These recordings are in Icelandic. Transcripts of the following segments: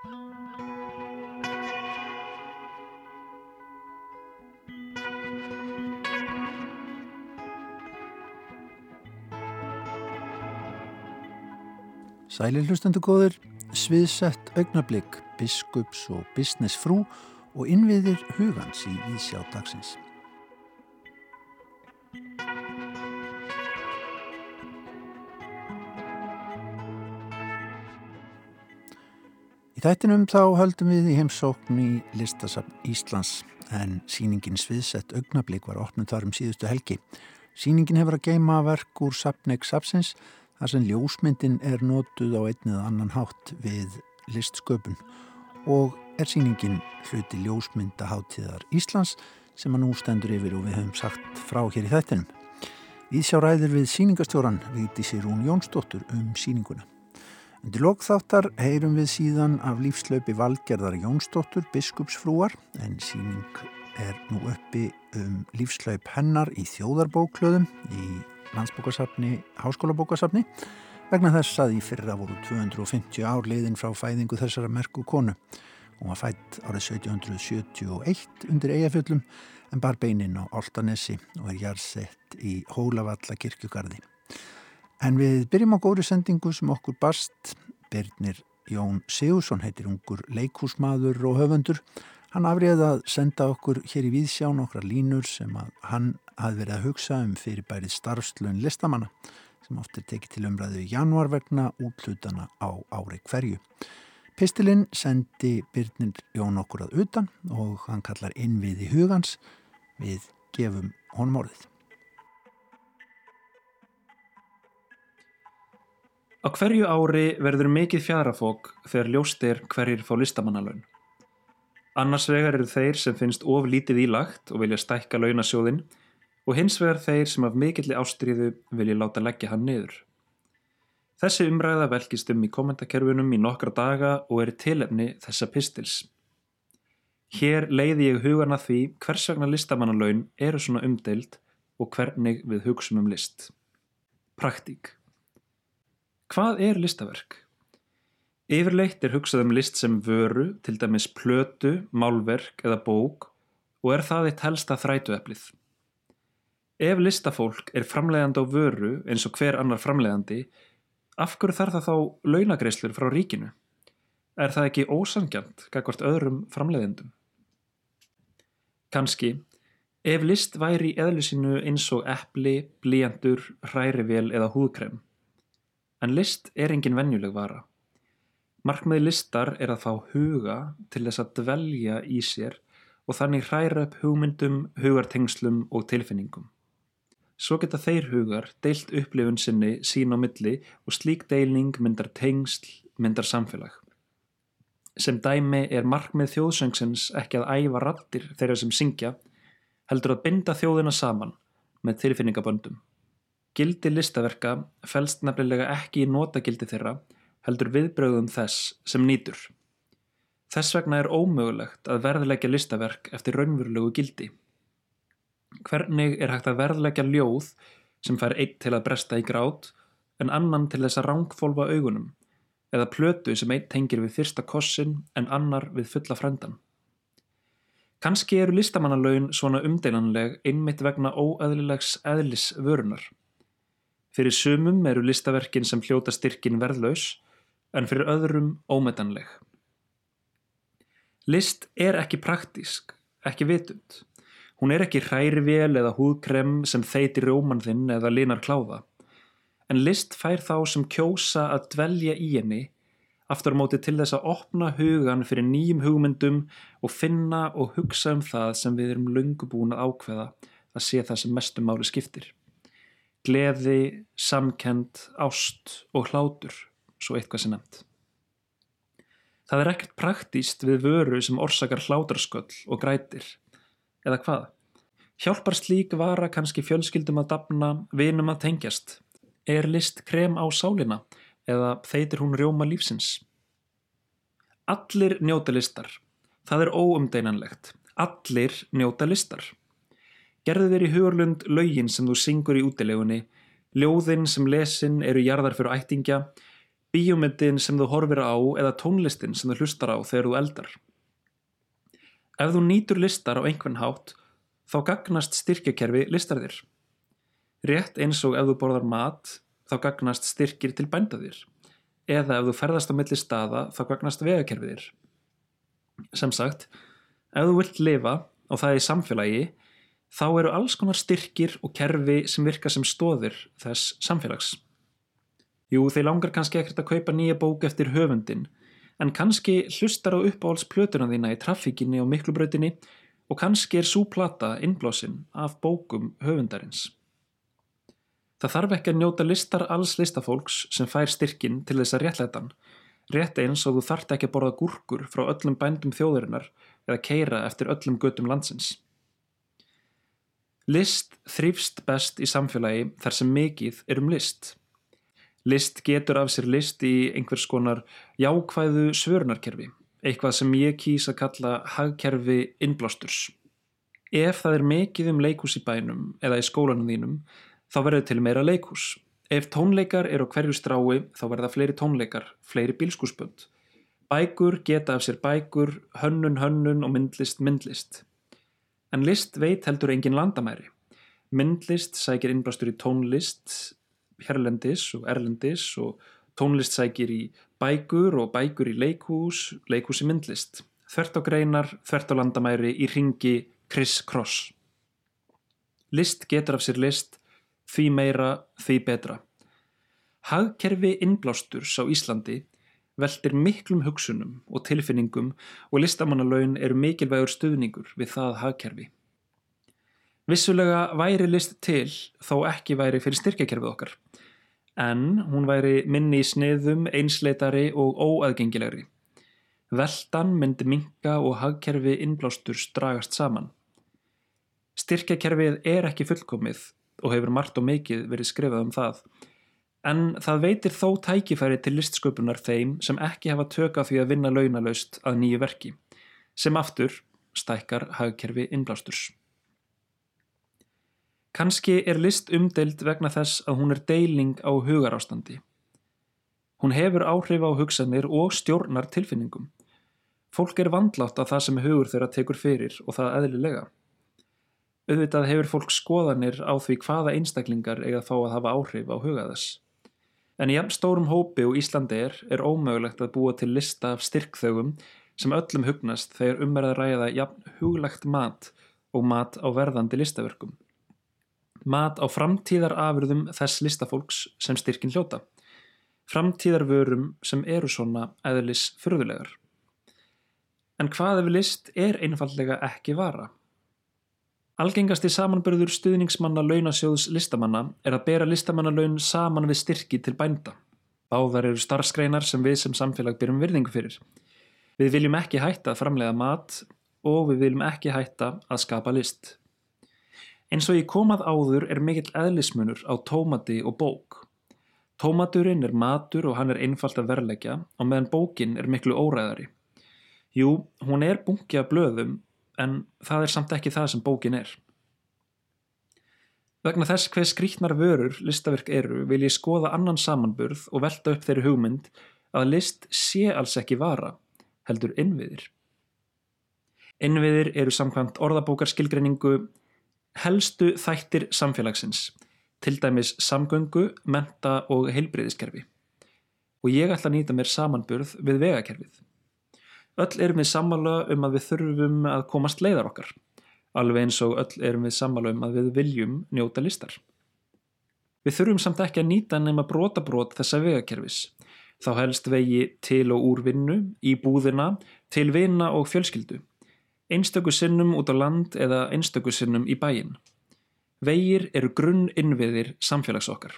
Sælir hlustendu góður, sviðsett augnablík, biskups og business frú og innviðir hugans í Ísjá dagsins. Í þættinum þá höldum við í heimsókn í listasafn Íslands en síningin sviðsett augnablík var opnum þar um síðustu helgi. Síningin hefur að geima verk úr sapneik sapsins þar sem ljósmyndin er notuð á einnið annan hátt við listsköpun og er síningin hluti ljósmyndaháttíðar Íslands sem að nú stendur yfir og við höfum sagt frá hér í þættinum. Íðsjá ræðir við síningastjóran Víti Sirún Jónsdóttur um síninguna. Undir lokþáttar heyrum við síðan af lífslaupi valgerðar Jónsdóttur biskupsfrúar en síning er nú uppi um lífslaup hennar í þjóðarbóklöðum í landsbókasafni, háskólabókasafni vegna þess að í fyrra voru 250 ár leiðin frá fæðingu þessara merku konu. Hún var fætt árið 1771 undir eigafjöllum en bar beinin á Altanesi og er jársett í Hólavalla kirkjugarði. En við byrjum á góri sendingu sem okkur barst. Birnir Jón Sigursson heitir ungur leikúsmaður og höfundur. Hann afriði að senda okkur hér í Víðsján okkar línur sem að hann hafði verið að hugsa um fyrirbærið starfslun listamanna sem oft er tekið til umræðu í januar vegna útlutana á ári hverju. Pistilinn sendi Byrnir Jón okkur að utan og hann kallar innvið í hugans við gefum honum orðið. Á hverju ári verður mikið fjadrafók þegar ljóst er hverjir fá listamannalön. Annars vegar eru þeir sem finnst of lítið ílagt og vilja stækka launasjóðin og hins vegar þeir sem af mikilli ástriðu vilja láta leggja hann niður. Þessi umræða velkist um í kommentarkerfunum í nokkra daga og er tilefni þessa pistils. Hér leiði ég hugan að því hvers vegna listamannalaun eru svona umdeild og hvernig við hugsun um list. Praktík Hvað er listaverk? Yfirleitt er hugsað um list sem vöru, til dæmis plötu, málverk eða bók og er það eitt helsta þrætueflið. Ef listafólk er framleiðandi á vöru eins og hver annar framleiðandi, af hverju þarf það þá launagreislur frá ríkinu? Er það ekki ósangjant kakvart öðrum framleiðendum? Kanski, ef list væri í eðlusinu eins og eppli, blíjandur, hrærivél eða húðkrem. En list er engin venjuleg vara. Markmiði listar er að fá huga til þess að dvelja í sér og þannig hræra upp hugmyndum, hugartengslum og tilfinningum. Svo geta þeir hugar deilt upplifun sinni sín á milli og slík deilning myndar tengsl, myndar samfélag. Sem dæmi er markmið þjóðsöngsins ekki að æfa rattir þeirra sem syngja, heldur að binda þjóðina saman með tilfinningaböndum. Gildi listaverka fælst nefnilega ekki í notagildi þeirra, heldur viðbröðum þess sem nýtur. Þess vegna er ómögulegt að verðleggja listaverk eftir raunverulegu gildi. Hvernig er hægt að verðleggja ljóð sem fær einn til að bresta í grát en annan til þess að rángfólfa augunum eða plötu sem einn tengir við fyrsta kossin en annar við fulla frendan. Kanski eru listamannalaun svona umdeinanleg einmitt vegna óæðlilegs eðlis vörunar. Fyrir sumum eru listaverkin sem hljóta styrkin verðlaus en fyrir öðrum ómetanleg. List er ekki praktísk, ekki vitund. Hún er ekki hrærivél eða húðkrem sem þeiti róman þinn eða linar kláða. En list fær þá sem kjósa að dvelja í henni aftur móti til þess að opna hugan fyrir nýjum hugmyndum og finna og hugsa um það sem við erum lungubúin að ákveða að sé það sem mestum máli skiptir. Gleði, samkend, ást og hlátur, svo eitthvað sem nefnt. Það er ekkert praktíst við vöru sem orsakar hlátarsköll og grætir eða hvað? Hjálpar slík vara kannski fjölskyldum að dapna, vinum að tengjast? Er list krem á sálina eða þeitir hún rjóma lífsins? Allir njóta listar. Það er óumdeinanlegt. Allir njóta listar. Gerðu þér í hugurlund laugin sem þú syngur í útilegunni, ljóðin sem lesin eru jarðar fyrir ættingja, bíómyndin sem þú horfir á eða tónlistin sem þú hlustar á þegar þú eldar. Ef þú nýtur listar á einhvern hátt, þá gagnast styrkjakerfi listarðir. Rétt eins og ef þú borðar mat, þá gagnast styrkir til bændaðir. Eða ef þú ferðast á milli staða, þá gagnast vegakerfiðir. Sem sagt, ef þú vilt lifa, og það er í samfélagi, þá eru alls konar styrkir og kerfi sem virka sem stóðir þess samfélags. Jú, þeir langar kannski ekkert að kaupa nýja bók eftir höfundin, en kannski hlustar á uppáhaldsplötuna þína í trafíkinni og miklubrautinni og kannski er svo plata innblásinn af bókum höfundarins. Það þarf ekki að njóta listar alls listafólks sem fær styrkin til þess að réttleitan, rétt eins og þú þart ekki að borða gúrkur frá öllum bændum þjóðurinnar eða keira eftir öllum götum landsins. List þrýfst best í samfélagi þar sem mikið er um list. List getur af sér list í einhvers konar jákvæðu svörunarkerfi, eitthvað sem ég kýs að kalla hagkerfi innblástur. Ef það er mikið um leikús í bænum eða í skólanum þínum, þá verður til meira leikús. Ef tónleikar eru á hverju strái, þá verða fleiri tónleikar, fleiri bílskúspönd. Bækur geta af sér bækur, hönnun hönnun og myndlist myndlist. En list veit heldur engin landamæri. Myndlist sækir innblástur í tónlist, herlendis og erlendis og tónlist sækir í bækur og bækur í leikhús, leikhús í myndlist. Þvert á greinar, þvert á landamæri, í ringi, kriss-kross. List getur af sér list, því meira, því betra. Hagkerfi innblásturs á Íslandi veldir miklum hugsunum og tilfinningum og listamannalaun eru mikilvægur stuðningur við það hagkerfi. Vissulega væri list til þó ekki væri fyrir styrkjakerfið okkar, en hún væri minni í sniðum, einsleitari og óaðgengilegri. Veldan myndi minka og hagkerfi innblástur dragast saman. Styrkjakerfið er ekki fullkomið og hefur margt og mikið verið skrifað um það, en það veitir þó tækifæri til listsköpunar þeim sem ekki hafa tökað því að vinna launalaust að nýju verki, sem aftur stækkar hagkerfi innblásturs. Kanski er list umdeild vegna þess að hún er deiling á hugarástandi. Hún hefur áhrif á hugsanir og stjórnar tilfinningum. Fólk er vandlátt að það sem hugur þeirra tekur fyrir og það eðlilega. Auðvitað hefur fólk skoðanir á því hvaða einstaklingar eiga þá að hafa áhrif á hugaðas. En í jafn stórum hópi og Íslandi er, er ómögulegt að búa til lista af styrkþögum sem öllum hugnast þegar umverða ræða jafn huglegt mat og mat á verðandi listaverkum. Mat á framtíðar afurðum þess listafólks sem styrkin hljóta. Framtíðar vörum sem eru svona eðlis fyrðulegar. En hvað ef list er einfallega ekki vara? Algengasti samanbörður stuðningsmanna launasjóðs listamanna er að bera listamannalaun saman við styrki til bænda. Báðar eru starfskreinar sem við sem samfélag byrjum virðingu fyrir. Við viljum ekki hætta að framlega mat og við viljum ekki hætta að skapa list. Eins og ég komað áður er mikill eðlismunur á tómati og bók. Tómaturinn er matur og hann er einfalt að verleggja og meðan bókin er miklu óræðari. Jú, hún er bungi af blöðum en það er samt ekki það sem bókin er. Vegna þess hver skrítnar vörur listaverk eru vil ég skoða annan samanburð og velta upp þeirri hugmynd að list sé alls ekki vara, heldur innviðir. Innviðir eru samkvæmt orðabókarskilgreiningu helstu þættir samfélagsins, til dæmis samgöngu, menta og heilbreyðiskerfi. Og ég ætla að nýta mér samanburð við vegakerfið. Öll erum við sammála um að við þurfum að komast leiðar okkar, alveg eins og öll erum við sammála um að við viljum njóta listar. Við þurfum samt ekki að nýta nema brotabrót þessa vegakerfis, þá helst vegi til og úr vinnu, í búðina, til vina og fjölskyldu, einstöku sinnum út á land eða einstöku sinnum í bæin. Vegir eru grunn innviðir samfélags okkar.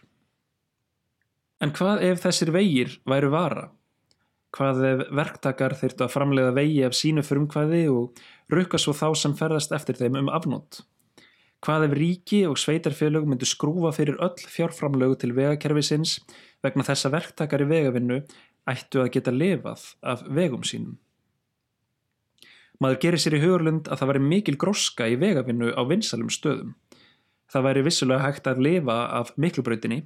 En hvað ef þessir vegir væru vara? Hvað ef verktakar þyrtu að framleiða vegi af sínu frumkvæði og rukka svo þá sem ferðast eftir þeim um afnót? Hvað ef ríki og sveitarfélög myndu skrúfa fyrir öll fjárframlögu til vegakerfisins vegna þess að verktakar í vegavinnu ættu að geta lifað af vegum sínum? Maður gerir sér í hugurlund að það væri mikil gróska í vegavinnu á vinsalum stöðum. Það væri vissulega hægt að lifa af miklubrautinni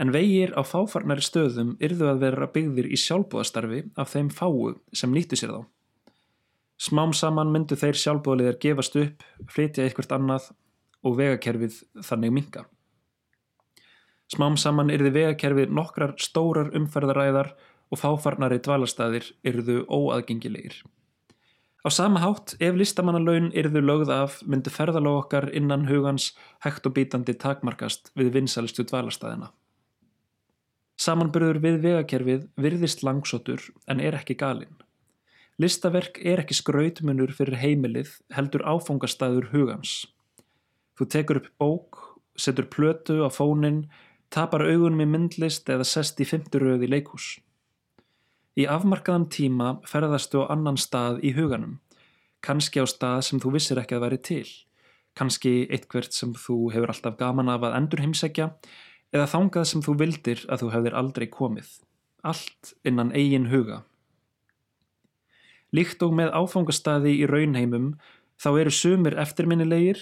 en vegir á fáfarnari stöðum yrðu að vera byggðir í sjálfbúðastarfi af þeim fáu sem nýttu sér þá. Smám saman myndu þeir sjálfbúðaliðar gefast upp, flytja eitthvað annað og vegakerfið þannig minga. Smám saman yrði vegakerfið nokkrar stórar umferðaræðar og fáfarnari dvalastæðir yrðu óaðgengilegir. Á sama hátt, ef listamannalaun yrðu lögð af, myndu ferðalóg okkar innan hugans hægt og bítandi takmarkast við vinsalistu dvalastæðina. Samanburður við vegakerfið virðist langsótur en er ekki galinn. Listaverk er ekki skrautmunur fyrir heimilið heldur áfangastæður hugans. Þú tekur upp bók, setur plötu á fónin, tapar augunum í myndlist eða sest í fymturöð í leikús. Í afmarkaðan tíma ferðastu á annan stað í huganum, kannski á stað sem þú vissir ekki að veri til, kannski eitthvert sem þú hefur alltaf gaman af að endur heimsækja eða þangað sem þú vildir að þú hefðir aldrei komið. Allt innan eigin huga. Líkt og með áfangastadi í raunheimum þá eru sumir eftirminnilegir,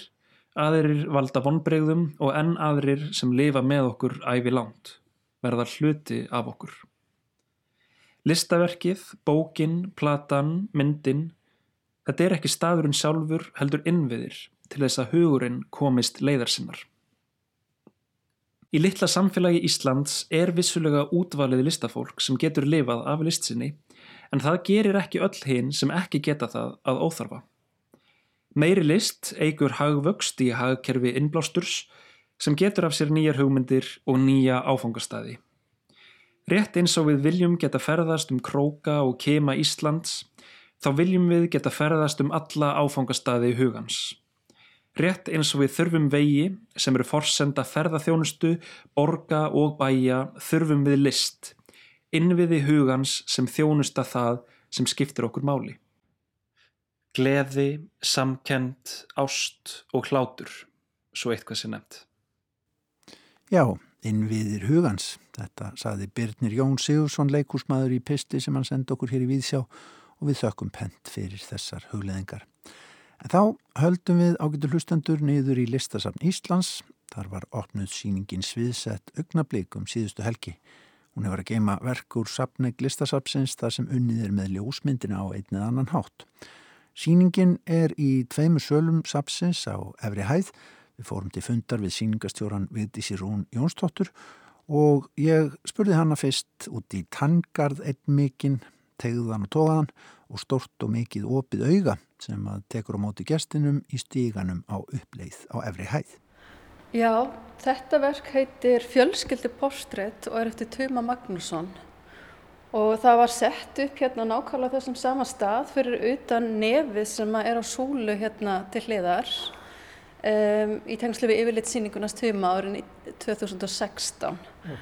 aðrir valda vonbregðum og enn aðrir sem lifa með okkur æfi langt, verða hluti af okkur. Listaverkið, bókin, platan, myndin, þetta er ekki staðurinn sjálfur heldur innviðir til þess að hugurinn komist leiðarsinnar. Í litla samfélagi Íslands er vissulega útvalið listafólk sem getur lifað af listsinni en það gerir ekki öll hinn sem ekki geta það að óþarfa. Meiri list eigur hagvöxt í hagkerfi innblásturs sem getur af sér nýjar hugmyndir og nýja áfangastæði. Rétt eins og við viljum geta ferðast um króka og kema Íslands, þá viljum við geta ferðast um alla áfangastæði hugans. Rétt eins og við þurfum vegi sem eru forsenda ferðaþjónustu, borga og bæja þurfum við list, innviði hugans sem þjónusta það sem skiptir okkur máli. Gleði, samkend, ást og hlátur, svo eitthvað sem nefnt. Já, innviðir hugans. Þetta saði Birnir Jón Sigursson leikúsmaður í pisti sem hann sendi okkur hér í Víðsjá og við þökkum pent fyrir þessar hugleðingar. En þá höldum við ágættu hlustendur niður í listasafn Íslands. Þar var opnuð síningin sviðsett augnablík um síðustu helgi. Hún hefur að geima verk úr sapneik listasafnsins þar sem unnið er með ljósmyndina á einnið annan hátt. Síningin er í tveimu sölum sapsins á Efri hæð. Við fórum til fundar við síningastjóran Vigdísi Rún Jónsdóttur og ég spurði hana fyrst út í tangarð einn mikinn, tegðan og tóðan og stort og mikið opið auga sem að tekur á móti gestinum í stíganum á uppleið á efri hæð. Já, þetta verk heitir Fjölskyldi portrétt og er eftir Tuma Magnússon og það var sett upp hérna nákvæmlega þessum sama stað fyrir utan nefið sem er á súlu hérna til hliðar um, í tengslu við yfirlitsýningunast Tuma árin 2016 mm.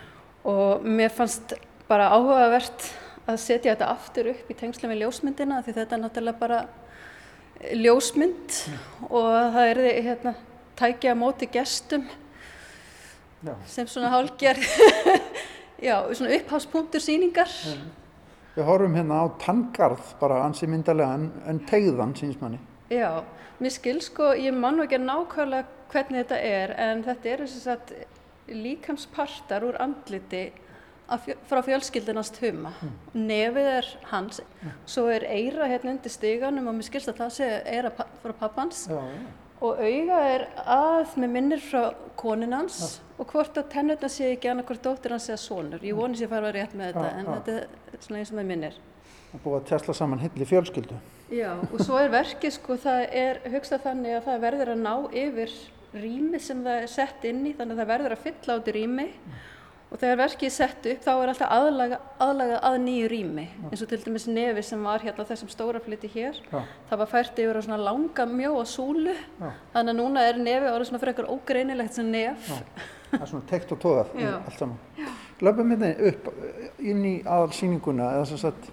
og mér fannst bara áhugavert að setja þetta aftur upp í tengslu með ljósmyndina því þetta er náttúrulega bara ljósmynd mm. og það er hérna, tækja móti gestum Já. sem svona Já, svona uppháspunktur síningar. Við horfum hérna á tangarð bara ansi myndarlega en, en tegðan síns manni Já, mér skil sko, ég mann ekki nákvæmlega hvernig þetta er en þetta er þess að líkamspartar úr andliti frá fjölskyldinast huma mm. nefið er hans. Mm. svo er eira hérna undir stiganum og mér skilst að það sé eira pa frá pappans já, já. og auga er að með minnir frá koninans ja. og hvort að tennutna sé ekki annað hvort dóttir hans eða sonur. Ég voni að fara rétt með þetta en þetta er svona eins og með minnir. Það búið að tjastla saman hilli fjölskyldu. Já og svo er verkið sko það er hugsað þannig að það verður að ná yfir rými sem það er sett inn í þannig að það verður að fylla át í rými. Mm og þegar verkið er sett upp þá er alltaf aðlaga, aðlaga að nýju rými. Eins og til dæmis nefi sem var hérna þessum stóra fliti hér. Ja. það var fært yfir á svona langa mjó og súlu. Ja. þannig að núna er nefi orðið svona fyrir eitthvað ógreinilegt sem nef. Það er svona tekt og tóðað allt saman. Löpum hérna upp inn í aðalsýninguna eða svo satt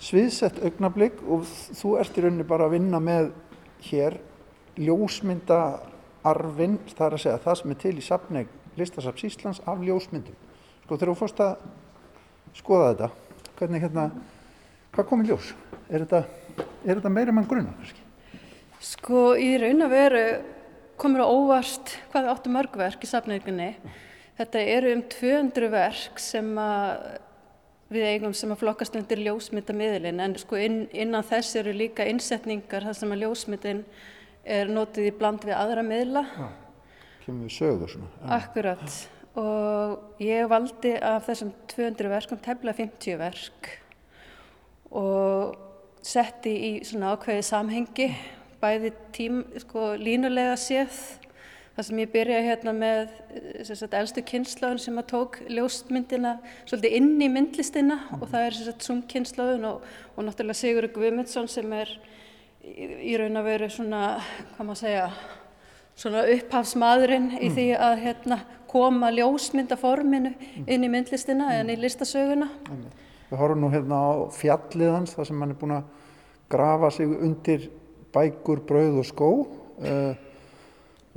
sviðsett augnablík og þú ert í rauninni bara að vinna með hér ljósmynda arfin, það er að segja það sem er til í sapneig listasaps Íslands af ljósmyndum. Sko þegar þú fórst að skoða þetta, hvernig hérna, hvað kom í ljós? Er þetta, er þetta meira mann grunna? Sko í raun að veru komur á óvart hvað við áttum mörgverk í safnauðinni. Þetta eru um 200 verk sem við eigum sem að flokkast undir ljósmyndamiðlin en sko inn, innan þess eru líka innsetningar þar sem að ljósmyndin er notið í bland við aðra miðla. Já, kemur við sögur svona. Akkurat og ég valdi af þessum 200 verkum tefla 50 verk og setti í svona ákveði samhengi bæði tím, sko, línulega séð þar sem ég byrja hérna með sagt, elstu kynslaun sem að tók ljóstmyndina svolítið inn í myndlistina og það er sumkynslaun og, og náttúrulega Sigur Guðmundsson sem er í, í raun að veru svona, hvað maður segja, svona upphafsmaðurinn mm. í því að hérna, koma ljósmyndaforminu inn í myndlistina mm. en í listasöguna. Við horfum nú hérna á fjalliðans þar sem hann er búin að grafa sig undir bækur, brauð og skó. Uh,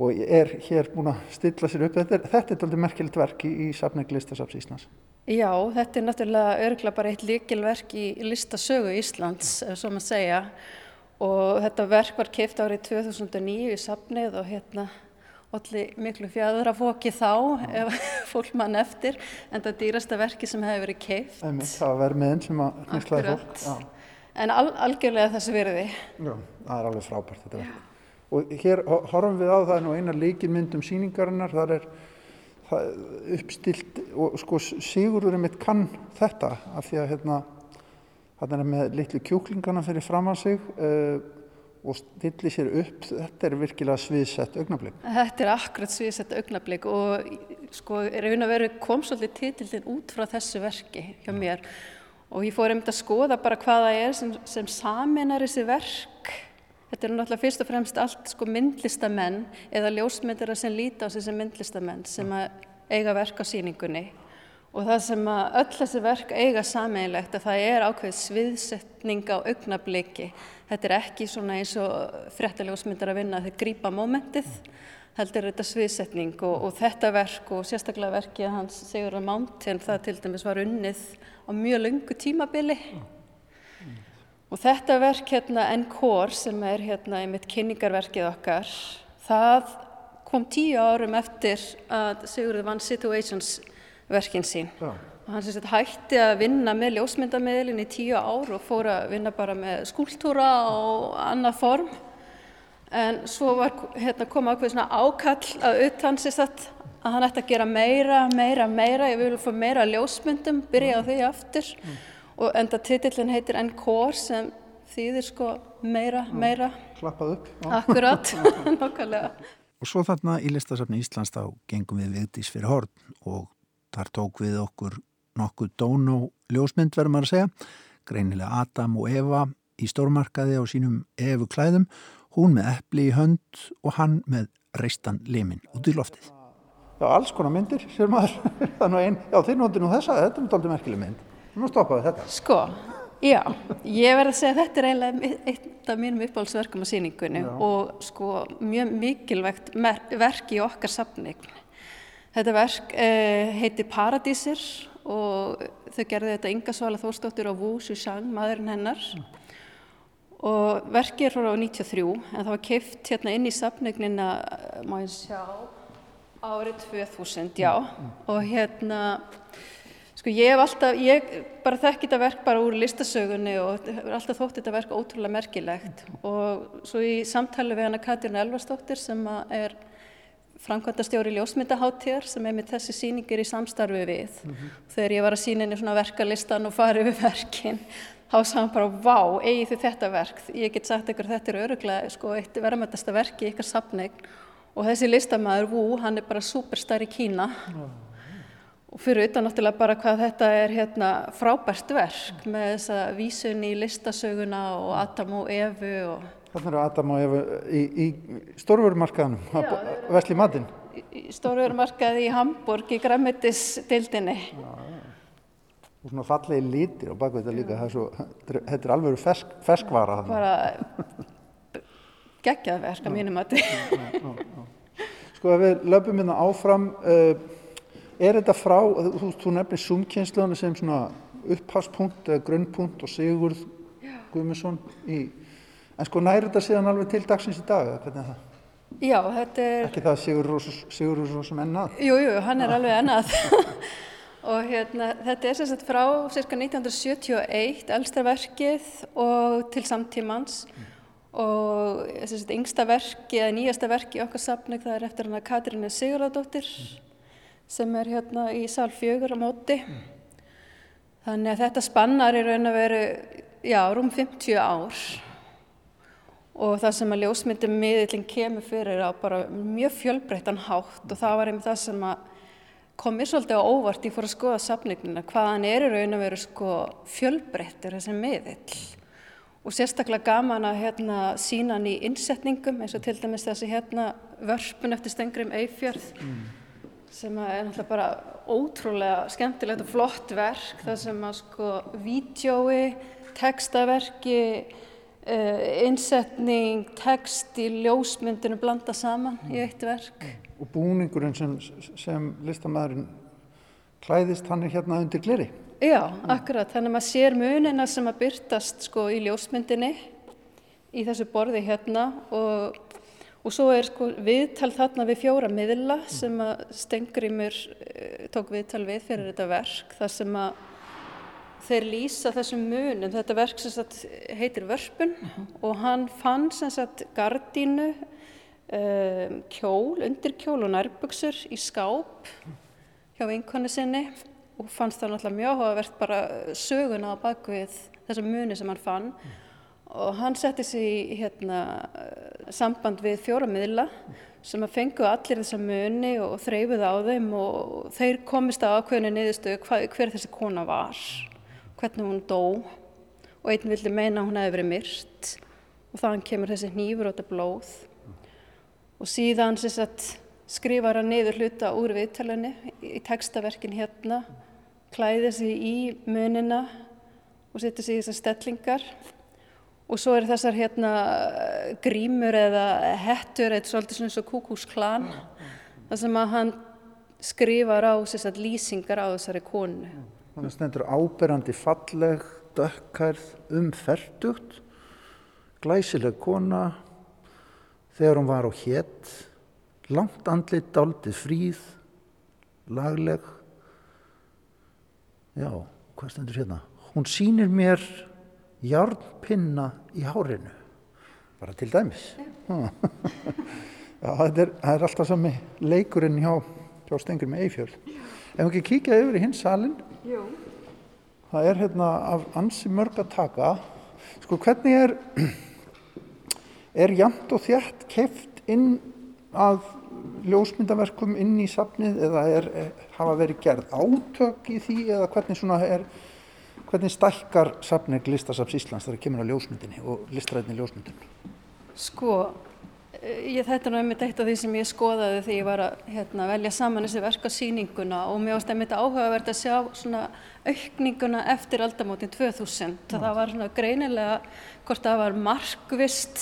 og er hér búin að stilla sér upp. Þetta er, þetta er alveg merkilegt verk í, í safning Listasafs Íslands. Já, þetta er náttúrulega örgla bara eitt líkilverk í listasögu Íslands, svo maður segja. Og þetta verk var keift árið 2009 í safnið og hérna allir miklu fjadrafóki þá Já. ef fólk mann eftir en það dýrasta verki sem hefur verið keift. Það var vermiðin sem að nýslaði fólk. Já. En al algjörlega þessu verði. Já, það er alveg frábært þetta verk og hér horfum við á það nú eina líkinmyndum síningarinnar þar er uppstilt og sko Sigurður mitt kann þetta af því að hérna hann er með litlu kjúklingana fyrir fram að sig uh, og stilli sér upp. Þetta er virkilega sviðsett augnablík Þetta er akkurat sviðsett augnablík og sko er raun að vera kom svolítið titildin út frá þessu verki hjá mér. Og ég fór um þetta að skoða bara hvaða er sem, sem saminar þessi verk. Þetta eru náttúrulega fyrst og fremst allt sko myndlistamenn eða ljósmyndara sem líti á sem myndlistamenn sem að eiga verk á síningunni og það sem að öll þessi verk eiga sameinlegt að það er ákveð sviðsetning á augnabliki. Þetta er ekki svona eins og fréttaljósmyndar að vinna að þeir grípa mómentið, heldur þetta sviðsetning og, og þetta verk og sérstaklega verkið hans Sigurðar Mountain það til dæmis var unnið á mjög lungu tímabili. Og þetta verk hérna Encore sem er hérna einmitt kynningarverkið okkar, það kom tíu árum eftir að Sigurður vann Situations verkin sín. Já. Og hann sem sagt hætti að vinna með ljósmyndamiðlinn í tíu ár og fór að vinna bara með skúltúra og annað form. En svo var hérna komað okkur svona ákall að utan sér satt að hann ætti að gera meira, meira, meira, ég vil få meira ljósmyndum, byrja á því aftur. Mm og enda titillin heitir Encore sem þýðir sko meira, meira. Klappað upp. Akkurat, nokkulega. Og svo þarna í listasafni Íslands þá gengum við viðdís fyrir horn og þar tók við okkur nokkuð dón og ljósmynd verður maður að segja. Greinilega Adam og Eva í stórmarkaði á sínum Evu klæðum, hún með eppli í hönd og hann með reistan limin út í loftið. Já, alls konar myndir, sér maður. Að, já, þeir nóttu nú þessa, þetta er náttúrulega merkileg mynd. Nú stoppaðu þetta. Sko, já, ég verði að segja að þetta er eiginlega eitt af mínum uppáhaldsverkum á síningunni já. og sko mjög mikilvægt verk í okkar safning. Þetta verk eh, heiti Paradísir og þau gerði þetta Inga Svala Þórstóttir og Wu Shushan, maðurinn hennar. Og verkið er frá 93 en það var keift hérna inn í safningnina, má ég sjá, árið 2000, já. Og hérna Sko ég hef alltaf, ég bara þekk þetta verk bara úr listasögunni og hefur alltaf þótt þetta verk ótrúlega merkilegt og svo í samtali við hana Katrín Elvarsdóttir sem er framkvæmdastjóri ljósmyndaháttér sem er með þessi síningir í samstarfi við. Mm -hmm. Þegar ég var að sína henni svona verkalistan og farið við verkin, þá sagði hann bara, vá, eigi þið þetta verk. Ég get sagt ykkur þetta er öruglega sko, eitt verðamöndasta verki í ykkar sapneign og þessi listamæður, Wu, hann er bara superstar í Kína. Mm og fyrir utan náttúrulega bara hvað þetta er hérna, frábært verk með þessa vísun í listasöguna og Adam og Evu og... Þannig eru Adam og Evu í, í stórvörumarkaðanum að vesli matinn. Stórvörumarkaði í Hamburg í græmittisdildinni og svona fallegi lítir og baka þetta líka er svo, þetta er alveg fersk, ferskvara bara geggjað verk að mínum að sko að við löpum hérna áfram uh, er þetta frá, þú, þú nefnir sumkynnslunum sem svona upphagspunkt eða grunnpunkt og Sigurð Guðmundsson í, en sko næri þetta síðan alveg til dagsins í dag, eða hvernig er það? Já, þetta er... Ekki það Sigur Rósum ennað? Jú, jú, hann er alveg ennað. og hérna, þetta er sérstaklega frá cirka 1971, elsta verkið og til samtímans. Mm. Og sérstaklega yngsta verkið, eða nýjasta verkið í okkar safning, það er eftir hann að Katrínu Sigurðardóttir mm. sem er hérna í sal fjögur á móti. Mm. Þannig að þetta spannar í raun að veru, já, rúm 50 ár og það sem að ljósmyndum miðillin kemur fyrir á bara mjög fjölbreyttan hátt og það var einmitt það sem kom mér svolítið á óvart ég fór að skoða safningnina hvaðan er í raun að vera sko fjölbreyttir þessi miðill og sérstaklega gaman að hérna sína hann í innsetningum eins og til dæmis þessi hérna vörpun eftir Stengrim Eifjörð mm. sem er náttúrulega bara ótrúlega skemmtilegt og flott verk það sem að sko vídjói, textaverki Uh, innsetning, text í ljósmyndinu blanda saman mm. í eitt verk. Og búningurinn sem, sem listamæðurinn klæðist, hann er hérna undir gleri? Já, mm. akkurat. Þannig að maður sér munina sem að byrtast sko í ljósmyndinni í þessu borði hérna og, og svo er sko viðtal þarna við fjóra miðla mm. sem að Stengrimur uh, tók viðtal við fyrir þetta verk. Það sem að þeir lýsa þessum munum. Þetta verk sagt, heitir Vörpun uh -huh. og hann fann sagt, gardínu, um, kjól, undirkjól og nærböksur í skáp hjá vinkonu sinni og fannst það náttúrulega mjög áhugavert bara söguna á bakvið þessum muni sem hann fann uh -huh. og hann setti sér í hérna, samband við fjóra miðla sem að fengu allir þessa muni og þreyfuð á þeim og þeir komist á ákveðinu niðurstöðu hver þessi kona var hvernig hún dó og einn vildi meina hún hefði verið myrt og þann kemur þessi hnífur og þetta blóð. Og síðan sagt, skrifar hann niður hluta úr viðtalunni í textaverkin hérna klæðir sig í munina og setur sig í þessar stellingar. Og svo er þessar hérna grímur eða hettur eða svolítið svona og kúkúsklan þar sem að hann skrifar á sagt, lýsingar á þessari konu Þannig stendur áberandi falleg, dökkærð, umferdugt, glæsileg kona, þegar hún var á hétt, langt andlit, daldið fríð, lagleg. Já, hvað stendur hérna? Hún sýnir mér járnpinna í hárinu, bara til dæmis. Já, það er, er alltaf sami leikurinn hjá, hjá stengur með eifjöld. Ef við ekki kíkja yfir í hins salin, Jú. Það er hérna af ansi mörg að taka. Sko hvernig er, er jamt og þjætt keift inn að ljósmyndaverkum inn í safnið eða er, hafa verið gerð átök í því eða hvernig svona er, hvernig stækkar safnið Listasafs Íslands þegar kemur á ljósmyndinni og listræðinni ljósmyndin? Sko, Ég, þetta er náttúrulega eitt af því sem ég skoðaði þegar ég var að hérna, velja saman þessi verka síninguna og mér að þetta áhugavert að sjá svona aukninguna eftir aldamótin 2000. Já. Það var svona greinilega hvort það var markvist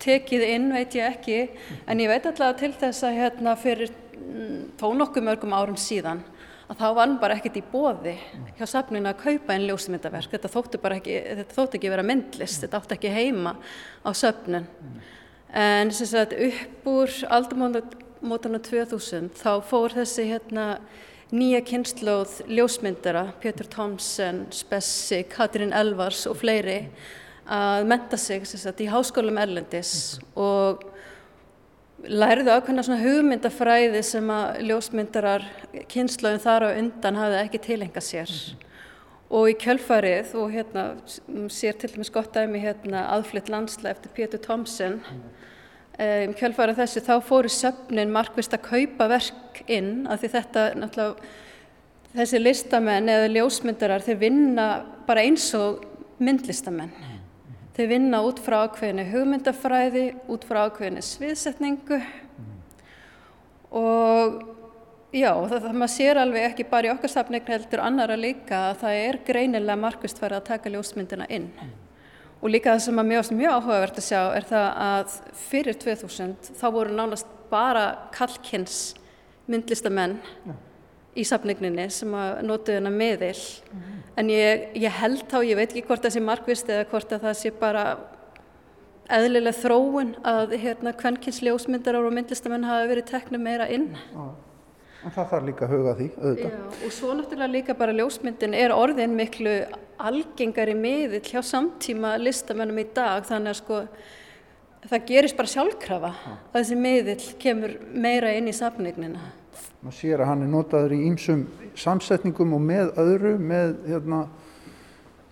tekið inn, veit ég ekki, en ég veit alltaf til þess að hérna, fyrir mm, þó nokkuð mörgum árum síðan að þá var hann bara ekkert í bóði hjá safninu að kaupa einn ljósmyndaverk. Þetta þótti bara ekki, þetta þótti ekki vera myndlist, þetta átti ekki heima á söfnun en sagt upp úr aldamótana 2000 þá fór þessi hérna nýja kynnslóð ljósmyndara, Pétur Thomsen, Spessi, Katrín Elvars og fleiri að menta sig sagt, í háskólum Erlendis og lærðu ákveðna svona hugmyndafræði sem að ljósmyndarar kynnslóðin þar á undan hafði ekki tilenga sér mm. og í kjölfarið og hérna sér til dæmis gott dæmi hérna aðflytt landsla eftir Pétur Thomsen mm um, kjölfara þessu þá fóru söfnin markvist að kaupa verk inn af því þetta náttúrulega þessi listamenn eða ljósmyndarar þeir vinna bara eins og myndlistamenn. Þeir vinna út frá ákveðinu hugmyndafræði út frá ákveðinu sviðsetningu. Og já það, það maður sér alveg ekki bara í okkar safningn heldur annara líka að það er greinilega markvist farið að taka ljósmyndina inn Og líka það sem að mjög, mjög áhugavert að sjá er það að fyrir 2000 þá voru nánast bara kallkynns myndlistamenn ja. í safningninni sem að notuðu hennar meðil. Mm -hmm. En ég, ég held þá, ég veit ekki hvort það sé markvist eða hvort það sé bara eðlileg þróun að hérna kvennkins ljósmyndarar og myndlistamenn hafa verið teknu meira inn. Já. En það þarf líka að huga því, auðvitað. Já, og svo náttúrulega líka bara ljósmyndin er orðin miklu algengari miðill hjá samtíma listamennum í dag þannig að sko það gerist bara sjálfkrafa að þessi miðill kemur meira inn í safnignina. maður sér að hann er notaður í ýmsum samsetningum og með öðru með hérna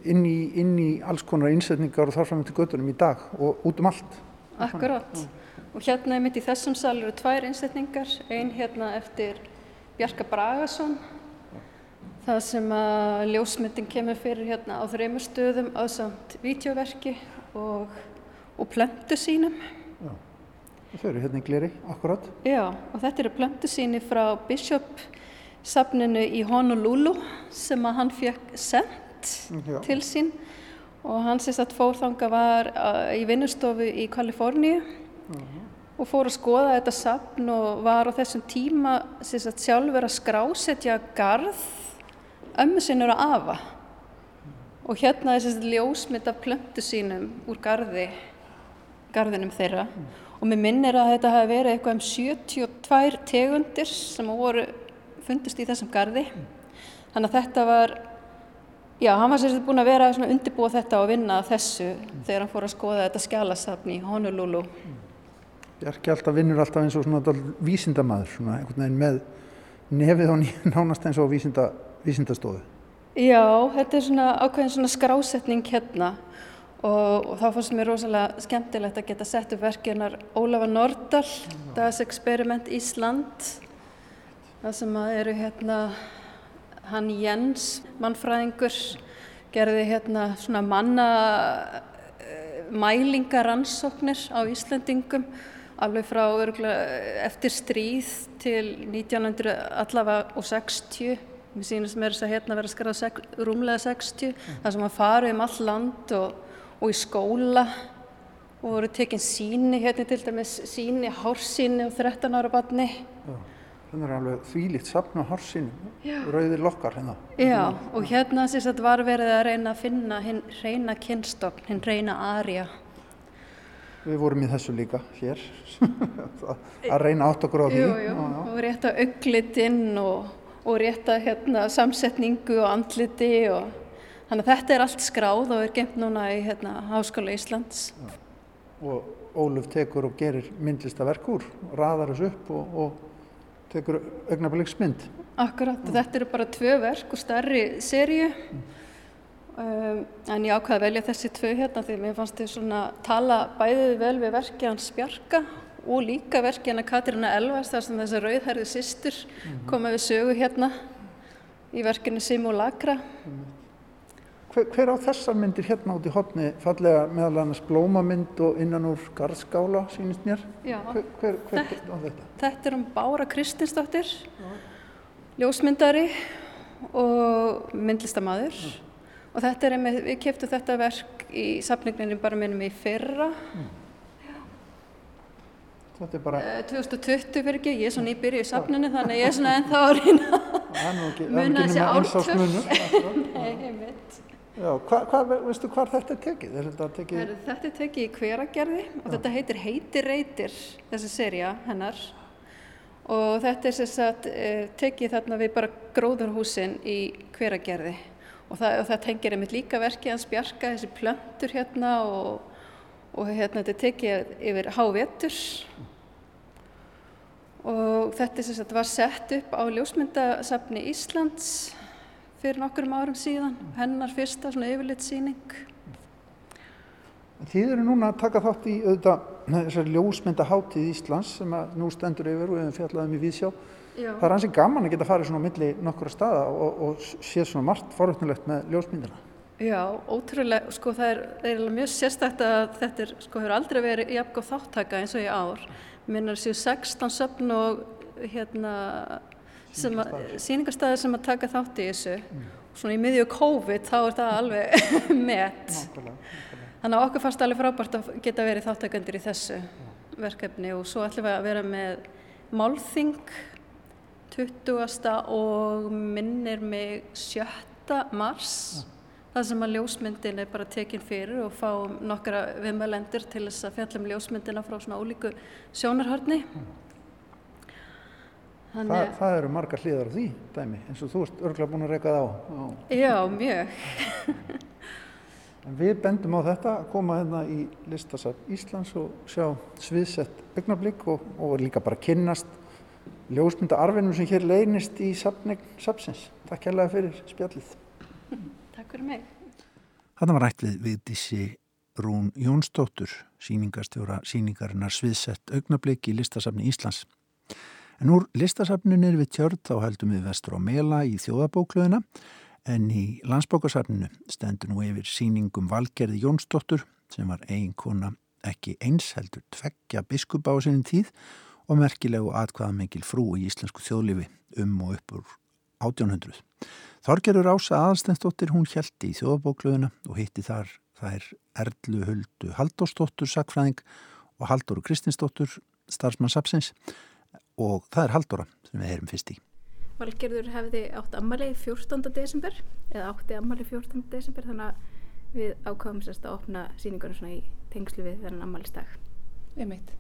inn í, inn í alls konar innsetningar og þarfram til göttunum í dag og út um allt Akkurát. Og hérna mitt í þessum sal eru tvær innsetningar, ein hérna eftir Bjarka Bragason það sem að ljósmyndin kemur fyrir hérna á þreymur stöðum á samt vítjóverki og, og plöntu sínum. Já. Þau eru hérna í gleri, akkurat. Já, og þetta eru plöntu síni frá Bishop safninu í Honolulu sem að hann fekk sendt Já. til sín og hann sést að fórþanga var uh, í vinnustofu í Kaliforníu og fór að skoða þetta safn og var á þessum tíma að sjálfur að skrásetja garð ömmu sinur að afa. Og hérna er að ljósmynd af plöntu sínum úr garði garðinum þeirra. Og mér minnir að þetta hafi verið eitthvað um 72 tegundir sem voru fundist í þessum garði. Þannig að þetta var já, hann var sérst búin að vera svona undirbúa þetta og vinna að þessu þegar hann fór að skoða þetta skjálasafni í Honolulu. Bjarki alltaf vinnur alltaf eins og svona vísindamaður, svona einhvern veginn með nefið á nánast eins og vísinda, vísindastofu. Já, þetta er svona ákveðin svona skrásetning hérna og, og þá fannst mér rosalega skemmtilegt að geta sett upp verkinar Ólafa Nordal, Das Experiment Ísland, það sem eru hérna hann Jens, mannfræðingur, gerði hérna svona manna eh, mælingaransóknir á Íslandingum alveg frá eftir stríð til 1900 allavega og 60 mér sýnist mér þess að hérna vera skrað sek, rúmlega 60 þar sem að fara um all land og, og í skóla og voru tekin síni hérna til dæmis síni, hársíni og 13 ára barni Já. Þannig er alveg þvílíkt safn á horsinu, rauðir lokkar hérna. Já, og hérna sést að var verið að reyna að finna hinn reyna kynstofn, hinn reyna arja Við vorum í þessu líka hér, að reyna átt á því. Jú, jú, og rétta auglitinn og, og rétta hérna, samsetningu og andliti og þannig að þetta er allt skráð og er geimt núna í hérna, Háskóla Íslands. Og Óluf tekur og gerir myndlistaverk úr, raðar þessu upp og, og tekur augnabliksmynd. Akkurat, og þetta eru bara tvö verk og stærri serju. Um, en ég ákvaði að velja þessi tvö hérna því mér fannst þau svona tala bæðið vel við verki hans Bjarka og líka verki hennar Katrína Elvas þar sem þessi rauðherði systur koma við sögu hérna í verkinu Simulacra. Hver, hver á þessar myndir hérna út í hotni fallega meðal annars blómamynd og innan úr garðskála sínist mér? Já. Hver, hver, Þetta- þetta? Þetta er um Bára Kristinsdóttir, ljósmyndari og myndlistamæður. Og þetta er einmitt, við keftum þetta verk í safningninni bara minnum í fyrra, Þetta er bara, eh, 2020 fyrir ekki, ég er svona nýbyrju í safninu þannig að ég er svona ennþá að reyna er Muna þessi akkurat. Nei, einmitt. Já, hvar, hvar, veistu hvar þetta er tekið? Er þetta tekið? Herru, Þetta er tekið í hveragerði og þetta heitir Heitir reytir, þessi seria hennar. Og þetta er sem sagt eh, tekið þarna við bara gróðurhúsin í hveragerði. Og það, og það tengir einmitt líka verkið hans Bjarka, þessi plöntur hérna og, og hérna þetta tekið yfir hávetur. Og þetta sagt var sett upp á ljósmyndasafni Íslands fyrir nokkurum árum síðan, hennar fyrsta svona yfirlitsýning. Þið eru núna að taka þátt í auðvitað þessari ljósmynda hátíð Íslands sem að nú stendur yfir og við hefum fjallaðum í Víðsjá. Já. Það er ansið gaman að geta farið svona á milli nokkura staða og, og séð svona margt forutnulegt með ljósmyndina. Já, ótrúlega, sko það er, það er mjög sérstætt að þetta er, sko hefur aldrei verið jafn góð þáttaka eins og í ár. Minnar séu 16 söfn og hérna sýningarstaðir sem að taka þátt í þessu. Svona í miðju COVID þá er það alveg met. Þannig að okkur fannst alveg frábært að geta verið þáttakandur í þessu verkefni og svo ætlum við að vera með málþing 20. og minnir mig 7. mars það sem að ljósmyndin er bara tekin fyrir og fáum nokkra viðmælendur til þess að fjalla um ljósmyndina frá svona ólíku sjónarhörni. Þannig... Þa, það eru margar hliðar á því dæmi eins og þú ert örgulega búin að reyka það á. á. Já, mjög. við bendum á þetta að koma hérna í listasafn Íslands og sjá sviðsett augnablík og, og líka bara kynnast ljósmynda arfinum sem hér leynist í sapsins. Takk hérlega fyrir spjallið. Takk fyrir mig. Þetta var rætt við Vigdísi Rún Jónsdóttur, síningastjóra síningarinnar sviðsett augnablík í listasafni Íslands. En úr listasafnunir við tjörn þá heldum við vestur á Mela í þjóðabóklöðina en í landsbókasafnunu stendur nú yfir síningum Valgerði Jónsdóttur sem var eiginkona ekki eins heldur tveggja biskup á sinni tíð og merkilegu atkvaðamengil frú í íslensku þjóðlifi um og upp úr 1800. Þorgerur Ása aðalstensdóttir hún hjælti í þjóðabóklöðuna og hitti þar þær Erlu Huldu Haldórsdóttur sakfræðing og Halldóru Kristinsdóttur starfsmann Sapsins og það er Haldóra sem við heyrum fyrst í. Valgerður hefði átt ammali 14. desember eða átti ammali 14. desember þannig að við ákváðum sérst að opna síningunum svona í tengslu við þennan ammalistag. Emeit.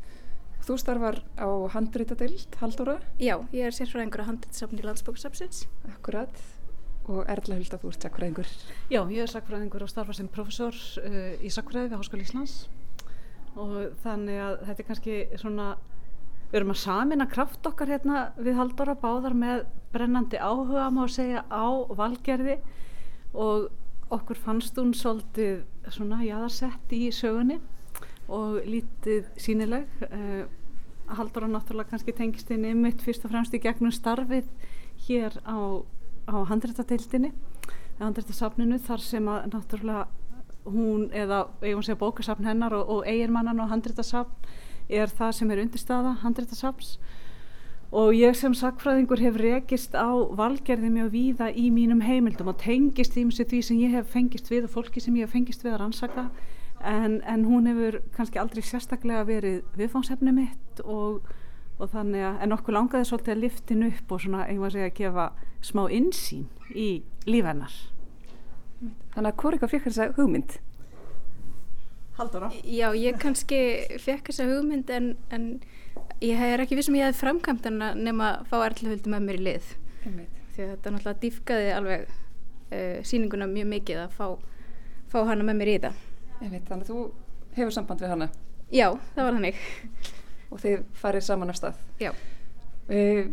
Þú starfar á handrýtadild, Haldóra? Já, ég er sérfræðingur á handrýtsafni í landsbóksafsins. Akkurat. Og Erla Hulda, þú ert sakfræðingur? Já, ég er sakfræðingur og starfa sem professor uh, í sakfræði við Háskóli Íslands og þannig að þetta er kannski svona Við erum að samina kraft okkar hérna við Haldóra báðar með brennandi áhuga má segja á valgerði og okkur fannst hún svolítið svona jáðarsett í sögunni og lítið sínileg. Uh, Haldóra náttúrulega kannski tengist inn ymitt fyrst og fremst í gegnum starfið hér á, á handrættadeildinni, handrættasafninu þar sem að náttúrulega hún eða ég voru að bókasafn hennar og, og eigirmannan og handrættasafn er það sem er undirstaða handréttasafns og ég sem sakfræðingur hef rekist á valgerði mjög víða í mínum heimildum og tengist því sem ég hef fengist við og fólki sem ég hef fengist við að rannsaka en, en hún hefur kannski aldrei sérstaklega verið viðfánsefni mitt og, og þannig að en okkur langaði svolítið að liftin upp og svona einhvað segja að gefa smá insýn í lífennar Þannig að hvort eitthvað fyrir þess að hugmynd? Haldóra? Já, ég kannski fekk þessa hugmynd en, en ég er ekki vissum ég hefði framkvæmt en að nema að fá erðluhuldi með mér í lið. Því að þetta náttúrulega dýfkaði alveg uh, síninguna mjög mikið að fá, fá hana með mér í það Veit, Þannig að þú hefur samband við hana? Já, það var þannig. Og þið farið saman af stað? Já. Uh,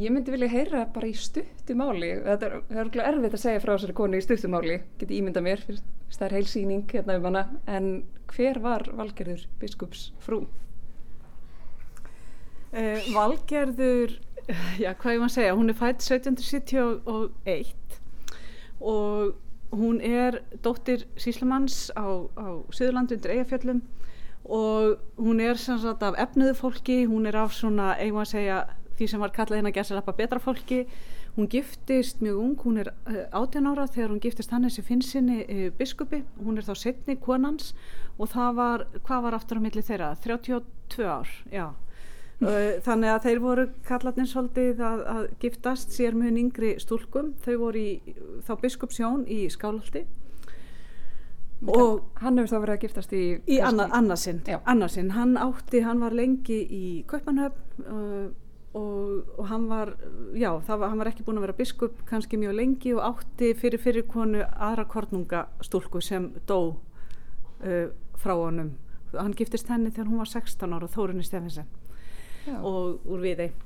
Ég myndi vilja heyra bara í stuttumáli þetta er, er erfitt að segja frá þessari konu í stuttumáli, geti ímynda mér fyrir það er heil síning hérna um hana. En hver var Valgerður biskups frú? Uh, Valgerður já hvað ég maður að segja? Hún er fætt 1771 og hún er dóttir Síslamanns á, á Suðurlandu undir Eyjafjöllum og hún er sem sagt af efnuðu fólki, hún er af svona, eigum að segja því sem var kallað hérna lappa betra fólki Hún giftist mjög ung, hún er 18 eh, ára þegar hún giftist Hannesi Finnsinni uh, biskupi, hún er þá setni konans og það var, hvað var aftur á milli þeirra? 32 ár, já. Uh, þannig að þeir voru kallatinn svolítið að, að giftast sér mjög yngri stúlkum, þau voru í þá biskupsjón í Skálhaldi og hann hefur þá verið að giftast í... Í annarsinn, annarsinn, hann átti, hann var lengi í Kaupanhöfn uh, og, og hann var já, var, hann var ekki búin að vera biskup kannski mjög lengi og átti fyrir fyrir konu aðra kornungastúlku sem dó uh, frá honum. Hann giftist henni þegar hún var 16 ára Þórunni Steffensen og úr við þeim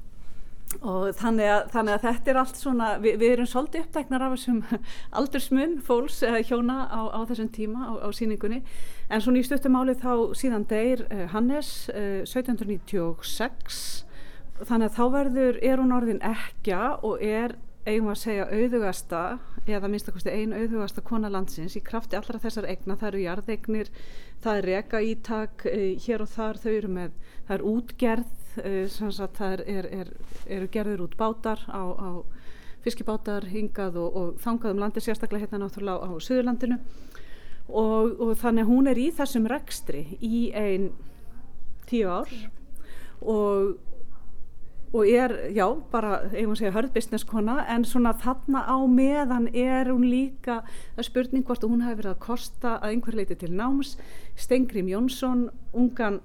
og þannig að, þannig að þetta er allt svona við, við erum svolítið uppdæknar af þessum aldursmun fólks eða hjóna á, á þessum tíma á, á síningunni en svona í stuttumáli þá síðan deyr uh, Hannes uh, 1796 þannig að þá verður, er hún orðin ekja og er eigum að segja auðugasta eða minnstakosti einu auðugasta kona landsins í krafti allra þessar egna, það eru jarðegnir það er reka ítak e, hér og þar, þau eru með það er útgerð e, það er, er, er, eru gerður út bátar á, á fiskibátar hingað og, og þangað um landi sérstaklega hérna náttúrulega á, á Suðurlandinu. Og, og þannig hún er í þessum rekstri í einn tíu ár og og er, já, bara, eigum að segja hörðbusiness kona, en svona þarna á meðan er hún líka að spurning hvort hún hefur verið að kosta að einhver leiti til náms, Stengrim Jónsson ungan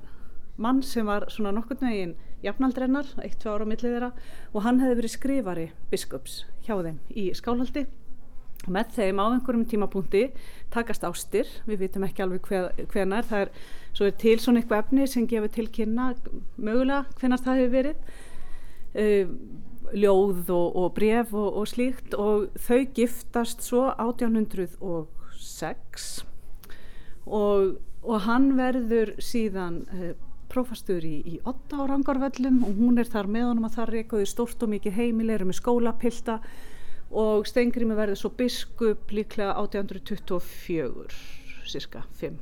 mann sem var svona nokkurn veginn jafnaldrennar, eitt, tvö ára á millið þeirra og hann hefði verið skrifari biskups hjá þeim í skálaldi og með þeim á einhverjum tímapunkti takast ástir, við vitum ekki alveg hvenar, það er, svo er til svona eitthvað efni sem gefur til kynna mögulega hvenar það hefur verið. Uh, ljóð og, og bref og, og slíkt og þau giftast svo 1806 og, og hann verður síðan uh, prófastur í, í 8 á Rangarvöllum og hún er þar með honum að það reykaði stórt og mikið heimilegur með skólapilta og Stengriði verður svo biskup líklega 1824 cirka 5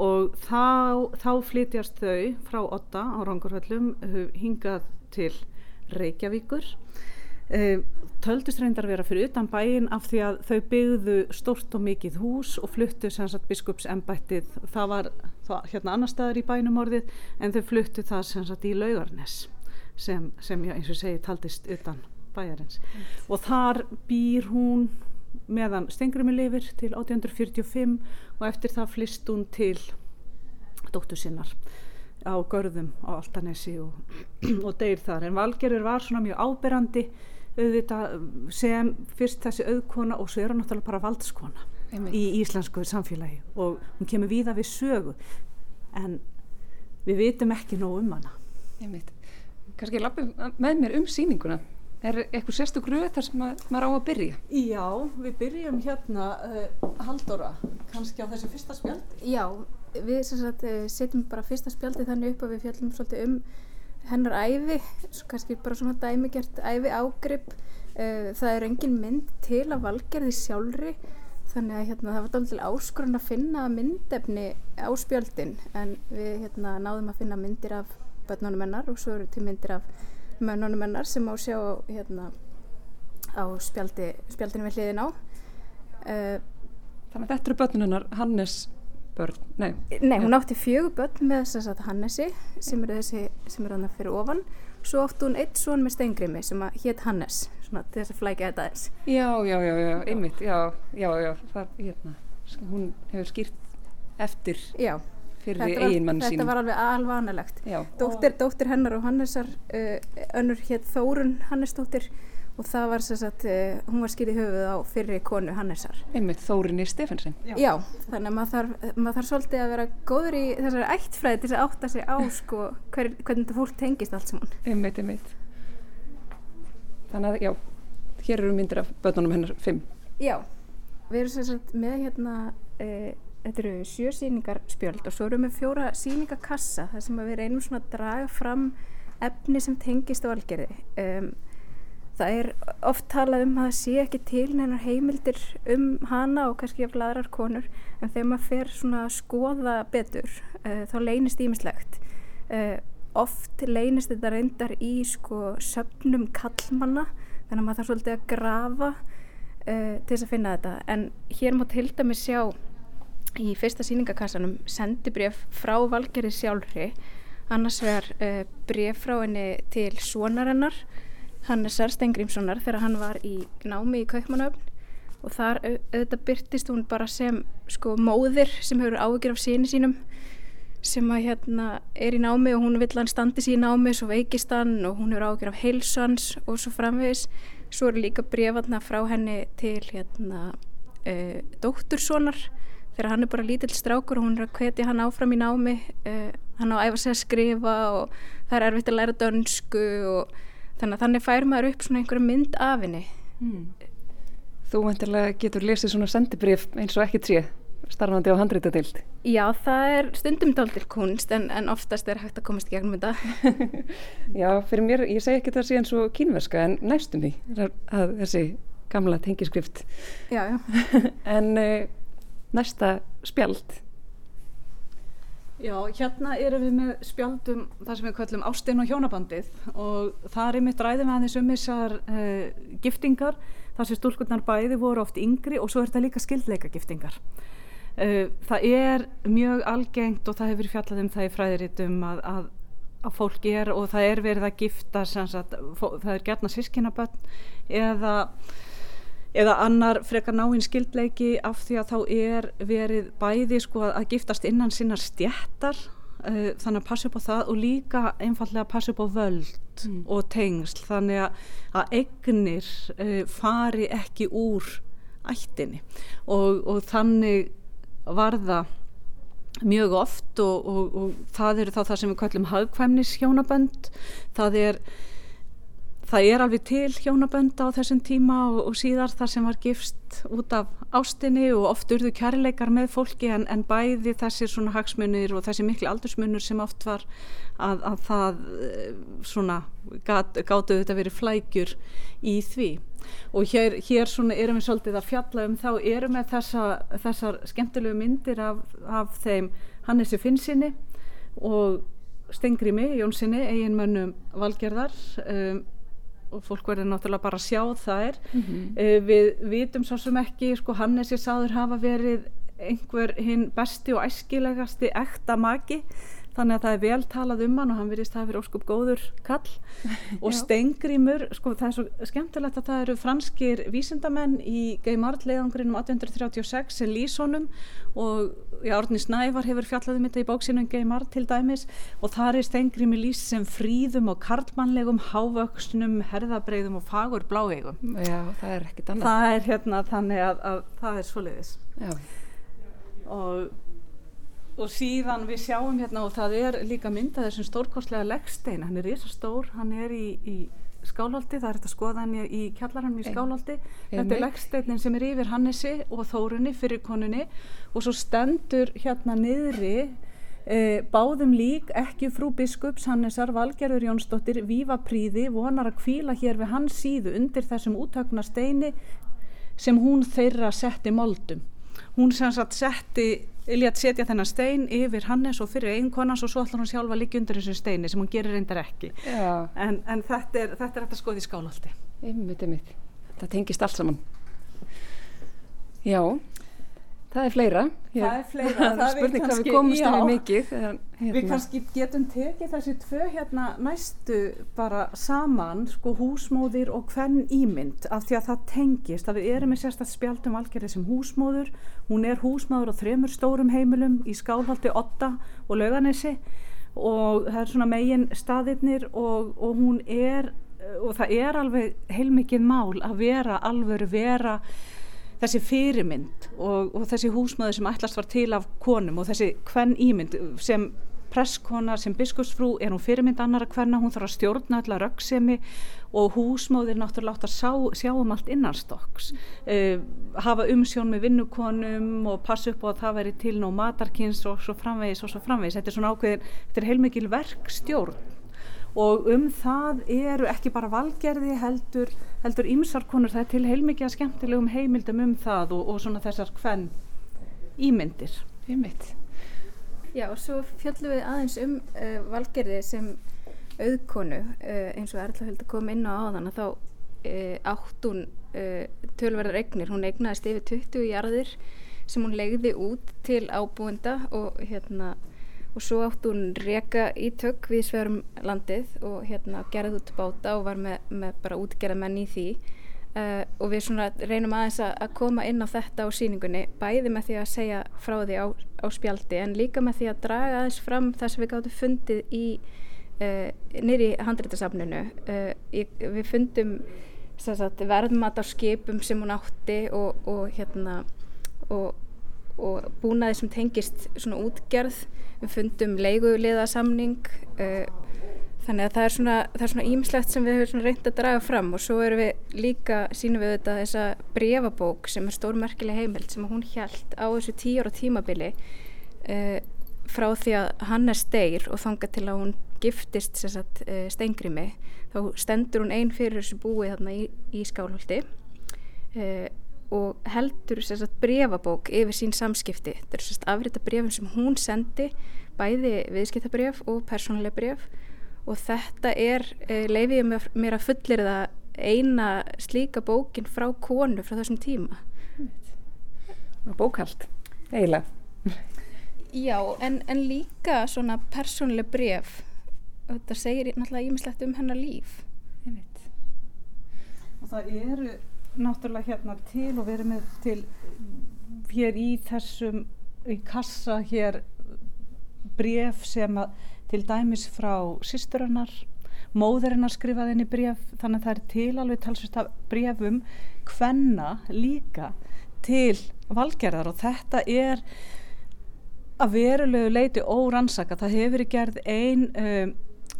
og þá, þá flytjast þau frá 8 á Rangarvöllum hingað til Reykjavíkur töldust reyndar vera fyrir utan bæin af því að þau byggðu stort og mikið hús og fluttu sem sagt biskupsembættið það var það, hérna annar staðar í bænum orðið en þau fluttu það sem sagt í laugarnes sem, sem já, eins og segi taldist utan bæjarins mm. og þar býr hún meðan Stengrimi lifir til 1845 og eftir það flist hún til dóttur sinnar á görðum á Altanesi og, og deyr þar en Valgerður var svona mjög áberandi auðvitað sem fyrst þessi auðkona og svo er hann náttúrulega bara valdskona Einmitt. í íslensku samfélagi og hún kemur víða við sögu en við vitum ekki nóg um hana Einmitt. Kanski lappum með mér um síninguna Er eitthvað sérstu gruð þar sem maður á að byrja? Já, við byrjum hérna uh, Haldóra, kannski á þessu fyrsta spjaldi. Já, við sagt, eh, setjum bara fyrsta spjaldi þannig upp að við fjallum svolítið um hennar æfi, kannski bara svona dæmigert æfi ágrip. Uh, það er engin mynd til að valgerði sjálfri, þannig að hérna, það var dálítið áskorun að finna myndefni á spjaldin en við hérna, náðum að finna myndir af börnunum hennar og svo eru til myndir af mönnunum hennar sem á sjá hérna, á spjaldi, spjaldinu við hliðin á uh, Þannig að þetta eru börnun hennar Hannes börn, nei. Nei, hún átti fjögur börn með þess að Hannesi sem eru þessi sem eru hann fyrir ofan. Svo átti hún eitt svon með steingrimi sem hétt Hannes svona til þess að flækja þetta eins Já, já, já, já, einmitt já, já, já, það, hérna hún hefur skýrt eftir Já. fyrir eiginmann sín. Þetta var alveg alvanalegt. Dóttir, dóttir hennar og Hannesar, uh, önnur hétt Þórun Hannesdóttir og það var sem sagt, uh, hún var skýrið höfuð á fyrir konu Hannesar. Einmitt Þórunni Stefansson. Já. Já, þannig að maður þarf, maður þarf svolítið að vera góður í þessari ættfræði til þess að átta sig á sko hver, hvernig þetta fólk tengist allt saman. Einmitt, einmitt. Þannig að já, hér eru myndir af börnunum hennar fimm. Já, við erum sem sagt með hérna uh, þetta eru sjö síningar spjöld og svo erum við fjóra síningakassa þar sem við reynum svona að draga fram efni sem tengist á algerði um, það er oft talað um að það sé ekki til neinar heimildir um hana og kannski af ladrar konur. En þegar maður fer svona að skoða betur uh, þá leynist ímislegt uh, oft leynist þetta reyndar í sko söpnum kallmanna þannig að maður þarf svolítið að grafa uh, til þess að finna þetta. En hér má til dæmi sjá í fyrsta síningakassanum sendi bref frá Valgeri sjálfri. Annars vegar bref frá henni til svonarennar Hannesar Stengrímssonar þegar hann var í námi í Kaupmannöfn og þar auðvitað byrtist hún bara sem sko móðir sem hefur ágjör af síni sínum sem að hérna er í námi og hún vill hann standi sín námi svo veikist hann og hún hefur ágjör af heilsans og svo framvegis. Svo er líka brefatna frá henni til hérna uh, dótturssonar þegar hann er bara lítill strákur og hún er að hvetja hann áfram í námi. Uh, hann á að æfa sig að skrifa og það er erfitt að læra dönsku og þannig að þannig fær maður upp svona einhverju mynd af henni. Mm. Þú vantilega getur lesið svona sendibrif eins og ekki tríð starfandi á handreitadild Já, það er stundum dáltil kunst en, en oftast er hægt að komast í gegnum þetta. Já, fyrir mér, ég segi ekki það sé eins og kínverska en næstum því að þessi gamla tengiskrift. Já, já. En uh, næsta spjald Já, hérna erum við með spjaldum það sem við kallum ástinn og hjónabandið og það er mitt ræðum aðeins um þessar uh, giftingar þar sem stúlkurnar bæði voru oft yngri og svo er þetta líka skildleika giftingar uh, það er mjög algengt og það hefur fjallað um það í fræðiritum að, að að fólk er og það er verið að gifta sagt, það er gerna sískinabönd eða eða annar frekar náinn skildleiki af því að þá er verið bæði sko að giftast innan sinnar stjættar uh, þannig að passa upp á það og líka einfallega passa upp á völd mm. og tengsl. Þannig að, að egnir uh, fari ekki úr ættinni. Og, og þannig varða mjög oft og, og, og það eru þá það sem við kallum hagkvæmnis hjónabönd það er það er alveg til hjónabönd á þessum tíma og, og síðar þar sem var gifst út af ástinni og oft urðu kærleikar með fólki en, en bæði þessir svona hagsmunir og þessi miklu aldursmunur sem oft var að, að það eh, svona gáttu þetta verið flækjur í því. Og hér, hér svona erum við svolítið að fjalla um þá erum við þessa, þessar skemmtilegu myndir af, af þeim Hannesi Finnsinni og Stengrimi Jónssoni, eiginmönnum Valgerðar um, og fólk verður náttúrulega bara að sjá þær mm -hmm. við vitum svo sem ekki sko Hannesi sáður hafa verið einhver hinn besti og æskilegasti ekta maki þannig að það er vel talað um hann og hann virðist að það fyrir óskup góður kall og Stengrimur, sko það er svo skemmtilegt að það eru franskir vísindamenn í geimartleiðangrinum 1836 sem Lísónum og já, Orni Snævar hefur fjallaðum þetta í bóksinum geimart til dæmis og þar er Stengrimi lýs sem fríðum og karlmannlegum hávöksnum, herðabreiðum og fagur bláegum. Já, það er ekkit annað. Það er hérna þannig að, að það er svoliðis. Já. Og og síðan við sjáum hérna og það er líka myndað þessum stórkostlega leggstein, hann er risastór, hann er í, í skálhaldi, það er þetta skoðan í kjallarhamni í skálhaldi, þetta er leggsteinin sem er yfir Hannesi og Þórunni fyrir konunni. Og svo stendur hérna niðri e, báðum lík ekki frú biskups Hannesar Valgerður Jónsdóttir Víva Príði vonar að kvíla hér við hans síðu undir þessum úttökna steini sem hún þeirra setti moldum hún sem sagt setti létt setja þennan stein yfir Hannes og fyrir einn konans og svo ætlar hún sjálfa að liggja undir þessu steini sem hún gerir reyndar ekki. En, en þetta er þetta er þetta skoði skálaldi einmitt, einmitt. það tengist allt saman. Já Það er fleira. Hér. Það er fleira. Það er spurning hvað við komumst um í mikið. Hérna. Við kannski getum tekið þessi tvö hérna næstu bara saman, sko húsmóðir og hvern ímynd af því að það tengist að við erum með sérstaklega spjaldum algjörði sem húsmóður. Hún er húsmóður á þremur stórum heimilum í Skálhaldi 8 og Lauganesi og það er svona megin staðirnir og, og hún er, og það er alveg heilmikið mál að vera alveg vera þessi fyrirmynd og, og þessi húsmaður sem ætlast var til af konum og þessi hvern ímynd sem presskona, sem biskupsfrú er hún fyrirmynd annara hverna, hún þarf að stjórna allar röggsemi og húsmáðir náttúrulega átt að sjá, sjá um allt innanstokks. Uh, hafa umsjón með vinnukonum og passa upp á að það veri til ná matarkins og svo framvegis og svo framvegis. Þetta er svona ákveðin, þetta er heilmikil verkstjórn og um það eru ekki bara valgerði heldur, heldur ímsarkonur það er til heilmikið að skemmtilegum heimildum um það og, og svona þessar hvern ímyndir. Ímynd Já og svo fjallum við aðeins um uh, valgerði sem auðkonu uh, eins og Erla held að koma inn á áðan að þá uh, átt hún tölverðar egnir, hún egnaðist yfir 20 jarðir sem hún legði út til ábúenda og hérna og svo átt hún reyka í tök við sverum landið og hérna gerði út báta og var með, með bara útgerða menn í því. Uh, og við svona reynum aðeins að koma inn á þetta á síningunni bæði með því að segja frá því á, á spjaldi en líka með því að draga aðeins fram það sem við gáttum fundið í uh, nýri handreitasafninu uh, við fundum sagt, verðmat á skipum sem hún átti og, og hérna og, og búnaði sem tengist svona útgerð. Við fundum leiguliðasamning uh, þannig að það er svona það er svona ímslegt sem við höfum reynd að draga fram og svo erum við líka sínum við þetta þessa brefabók sem er stórmerkileg heimild sem hún hjælt á þessu tíu ára tímabili uh, frá því að hann er steir og þanga til að hún giftist sagt, uh, steingrimi þá stendur hún einn fyrir þessu búi þarna í, í skálholti. Og heldur sagt, brefabók yfir sín samskipti. Þetta er sérst afrita brefum sem hún sendi bæði viðskiptabref og persónuleg bref og þetta er eh, leifið mér að fullir það eina slíka bókin frá konu frá þessum tíma. Bókald, eiginlega. Já, en, en líka svona persónuleg bref þetta segir náttúrulega ímislegt um hennar líf. Ég veit og það eru náttúrulega hérna til og verið með til hér í þessum í kassa hér bref sem að til dæmis frá sýsturinnar móðurinnar skrifaði henni bref þannig að það er til alveg talsvist af brefum hvenna líka til valgerðar og þetta er að verulegu leiti órannsaka. Það hefur gerð einn um,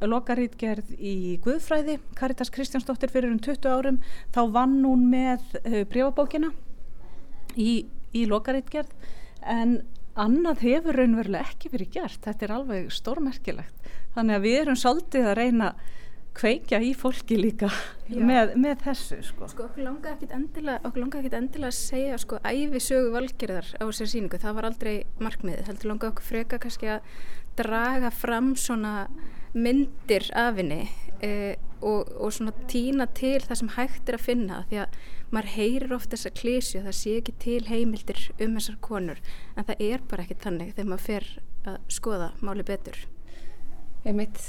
lokarítgerð í Guðfræði, Karitas Kristjánsdóttir fyrir um 20 árum, þá vann hún með uh, breyfabókina í, í lokarítgerð en annað hefur raunverulega ekki verið gert. Þetta er alveg stórmerkilegt. Þannig að við erum svolítið að reyna kveikja í fólki líka með, með þessu sko. Sko okkur langar ekkit endilega, endilega að segja sko æfi sögu valgerðar á þessari síningu, það var aldrei markmiðið, heldur langar okkur freka kannski að draga fram svona myndir af henni eh, og, og svona týna til það sem hægt er að finna því að maður heyrir ofta þessa klísju það sé ekki til heimildir um þessar konur en það er bara ekkit þannig þegar maður fer að skoða máli betur. Einmitt.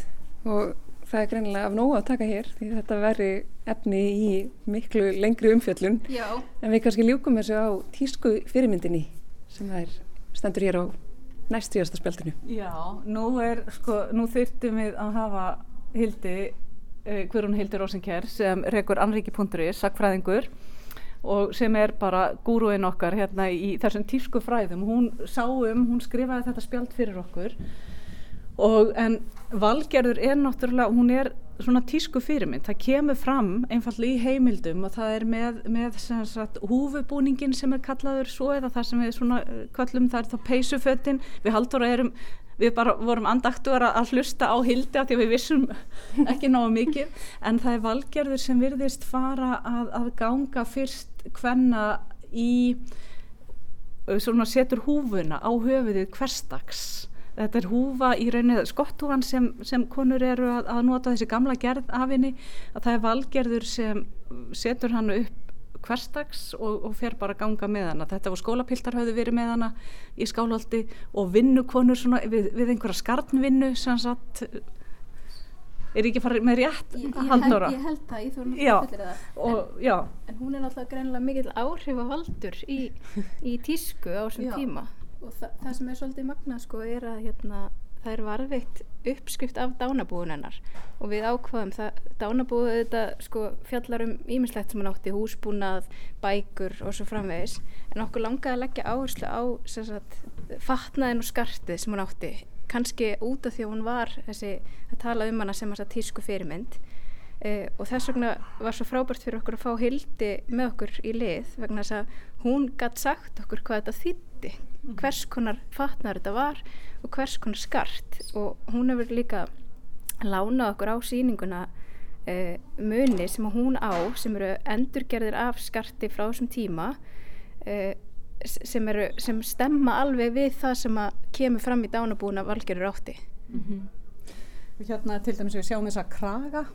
Og það er greinilega af nógu að taka hér því þetta veri efni í miklu lengri umfjöllun. Já. en við kannski ljúkum þessu á tísku fyrirmyndinni sem er stendur hér á næstríðasta spjaldinu. Já, nú er sko, nú þurftum við að hafa Hildi, eh, hverjum Hildi Rosenkjær sem rekur anriki.is sakfræðingur og sem er bara gúruinn okkar hérna í þessum tísku fræðum. Hún sáum, hún skrifaði þetta spjald fyrir okkur. Og en valgerður er náttúrulega, hún er svona tísku fyrirmynd, það kemur fram einfallega í heimildum og það er með, með sagt, húfubúningin sem er kallaður svo eða það sem við svona eh, kallum það er þá peysuföttin, við haldur að erum við bara vorum andaktuðar að hlusta á hildi að því að við vissum ekki náðu mikið. En það er valgerður sem virðist fara að, að ganga fyrst hvenna í svona setur húfuna á höfuðið hverstags þetta er húfa í rauninni skotthúfan sem, sem konur eru að, að nota þessi gamla gerð af henni að það er valgerður sem setur hann upp hverstags og, og fer bara að ganga með hana. Þetta var skólapiltar hafði verið með hana í skálhaldi og vinnukonur svona, við, við einhverja skarnvinnu sem satt er ekki farið með rétt ég, ég haldóra ég held það, ég þú erum að fyrir það. og, en, en hún er náttúrulega greinilega mikill áhrifavaldur í, í tísku á þessum tíma og þa það sem er svolítið magna sko er að hérna, það er varveitt uppskrift af dánabúðunennar og við ákvaðum það, dánabúðu þetta sko fjallar um ímislegt sem hann átti húsbúnað, bækur og svo framvegis. En okkur langaði að leggja áherslu á sagt, fatnaðin og skartið sem hann átti. Kannski út af því að hún var þessi að tala um hana sem þess að tísku fyrirmynd. Eh, og þess vegna var svo frábært fyrir okkur að fá hildi með okkur í lið vegna þess að hún gætt sagt okkur hvað þetta þýtti Mhm. hvers konar fatnar þetta var og hvers konar skart og hún hefur líka lánað okkur á síninguna uh, muni sem hún á sem eru endurgerðir af skarti frá þessum tíma uh, sem, eru, sem stemma alveg við það sem kemur fram í dánabúna valgerur átti mm -hmm. Hérna til dæmis við sjáum þess að kraga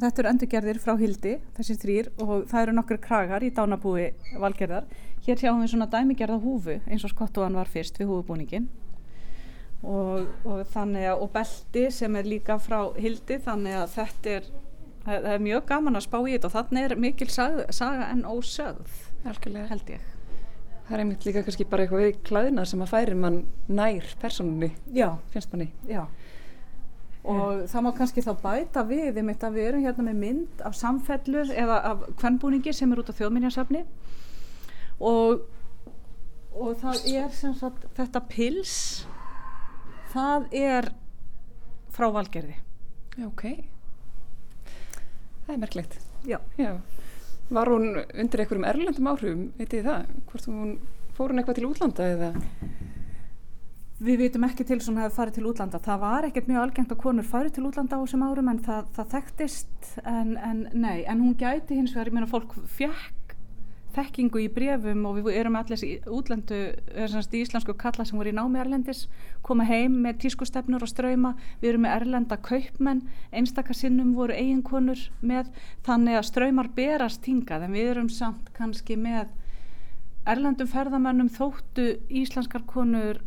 Þetta eru endurgerðir frá Hildi, þessi þrýr og það eru nokkur kragar í dánabúi valgerðar. Hér sjáum við svona dæmigerða húfu eins og skottuðan var fyrst við húfubúningin og, og, að, og belti sem er líka frá Hildi þannig að þetta er, það er mjög gaman að spá í þetta og þannig er mikil saga, saga en ósögð, Alkjörlega. held ég. Það er einmitt líka kannski bara eitthvað við klæðina sem að færi mann nær personunni, finnst manni. Já og það má kannski þá bæta við einmitt að við erum hérna með mynd af samfellur eða af kvennbúningi sem er út á þjóðminjarsafni og og það er sem sagt þetta pils það er frá valgerði ok það er merklegt Já. Já. Var hún undir einhverjum erlendum áhrifum, veitir það? Hvort hún fór hún eitthvað til útlanda eða? Við vitum ekki til svona að það farið til útlanda. Það var ekkert mjög algengt að konur farið til útlanda á þessum árum en það, það þekktist en, en nei, en hún gæti hins vegar, ég meina fólk fjekk þekkingu í brefum og við erum allir í útlandu, í íslensku kalla sem voru í námi Erlendis, koma heim með tískustefnur og ströyma, við erum með Erlenda kaupmenn, einstakarsinnum voru eiginkonur með, þannig að ströymar berast hingað. En við erum samt kannski með Erlendum ferðamönnum þóttu íslenskar konur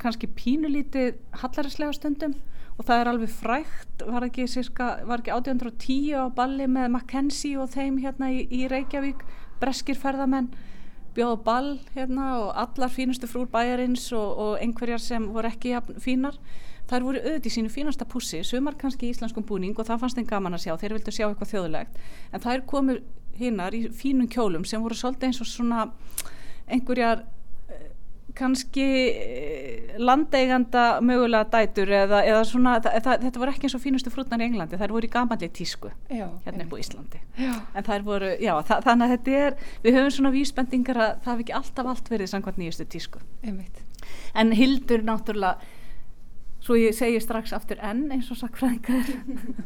kannski pínulítið hallarislega stundum og það er alveg frækt, var ekki, cirka, var ekki 1810 á balli með Mackenzie og þeim hérna í, í Reykjavík, breskir ferðamenn bjóðu ball hérna og allar fínustu frúr bæjarins og, og einhverjar sem voru ekki fínar. Þær voru auðvitað í sínu fínasta pussi sumar kannski í íslenskum búning og það fannst þeim gaman að sjá þeir vildu sjá eitthvað þjóðulegt en þær komu hinnar í fínum kjólum sem voru svolítið eins og svona einhverjar kannski eh, landeiganda mögulega dætur eða, eða svona, það, þetta voru ekki eins og fínustu frútnar í Englandi, þær voru í gamanlega tísku já, hérna upp á Íslandi já. en þær voru, já, það, þannig að þetta er við höfum svona vísbendingar að það hef ekki alltaf allt verið samkvæmt nýjustu tísku Einmitt. en Hildur náttúrulega svo ég segi strax aftur enn eins og sakfræðingar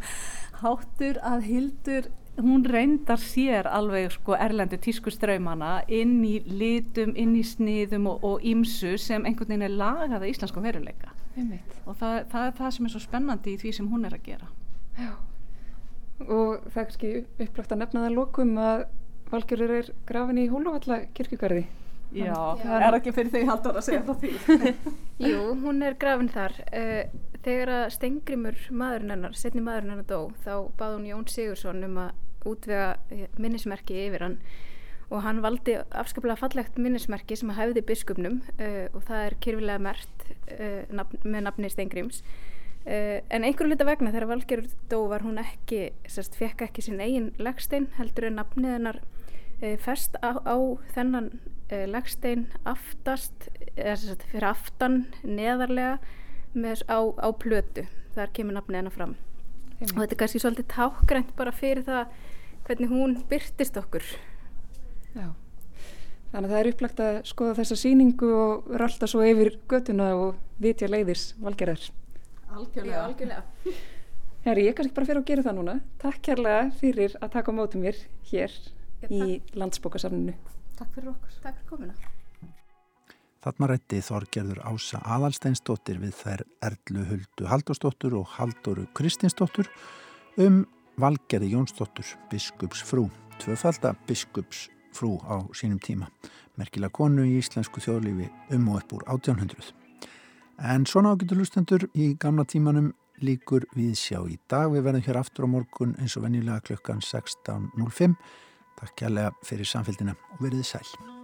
háttur að Hildur hún reyndar sér alveg sko erlendu tískustraumana inn í litum, inn í sniðum og ímsu sem einhvern veginn er lagað að íslenskum veruleika Einmitt. og það, það er það sem er svo spennandi í því sem hún er að gera Já og það er kannski upplagt að nefna það lókum að Valgjörður er grafin í Hóluvalla kirkugarði Já, það er ekki fyrir því haldur að segja það því. Jú, hún er grafin þar. Eh, þegar að Stengrimur maðurinn hennar, setni maðurinn hennar dó, þá bað hún Jón Sigursson um að útvega eh, minnismerki yfir hann og hann valdi afskaplega fallegt minnismerki sem að hefði biskupnum uh, og það er kyrfilega mert uh, nafn, með nafni Stengrims. Uh, en einhverju lita vegna þegar Valgerur dó var hún ekki, sérst, fekk ekki sinn eigin legstein heldur en nafnið hennar fest á, á þennan legstein aftast eða sagt fyrir aftan neðarlega með, á, á plötu. Þar kemur nafnið hennar fram. Heim. og þetta er kannski svolítið tákgrænt bara fyrir það hvernig hún byrtist okkur. Já. Þannig að það er upplagt að skoða þessa síningu og rölda svo yfir götuna og vitja leiðis valgerðar. Algjörlega, algjörlega. Herri, ég kannski bara fyrir að gera það núna. Takk kærlega fyrir að taka á mótum mér hér í landsbókasafninu. Takk fyrir okkur. Takk fyrir komina. Þarna rætti Þorgerður Ása Adalsteinsdóttir við þær Erlu Huldu Haldósdóttur og Halldóru Kristinsdóttur um Valgerði Jónsdóttur, biskupsfrú, tvöfalda biskupsfrú á sínum tíma, merkilega konu í íslensku þjóðlífi um og upp úr 1800. En svona ágættu lustendur í gamla tímanum líkur við sjá í dag. Við verðum hér aftur á morgun eins og venjulega klukkan 16.05. Takk kærlega fyrir samfélgina og verið sæl.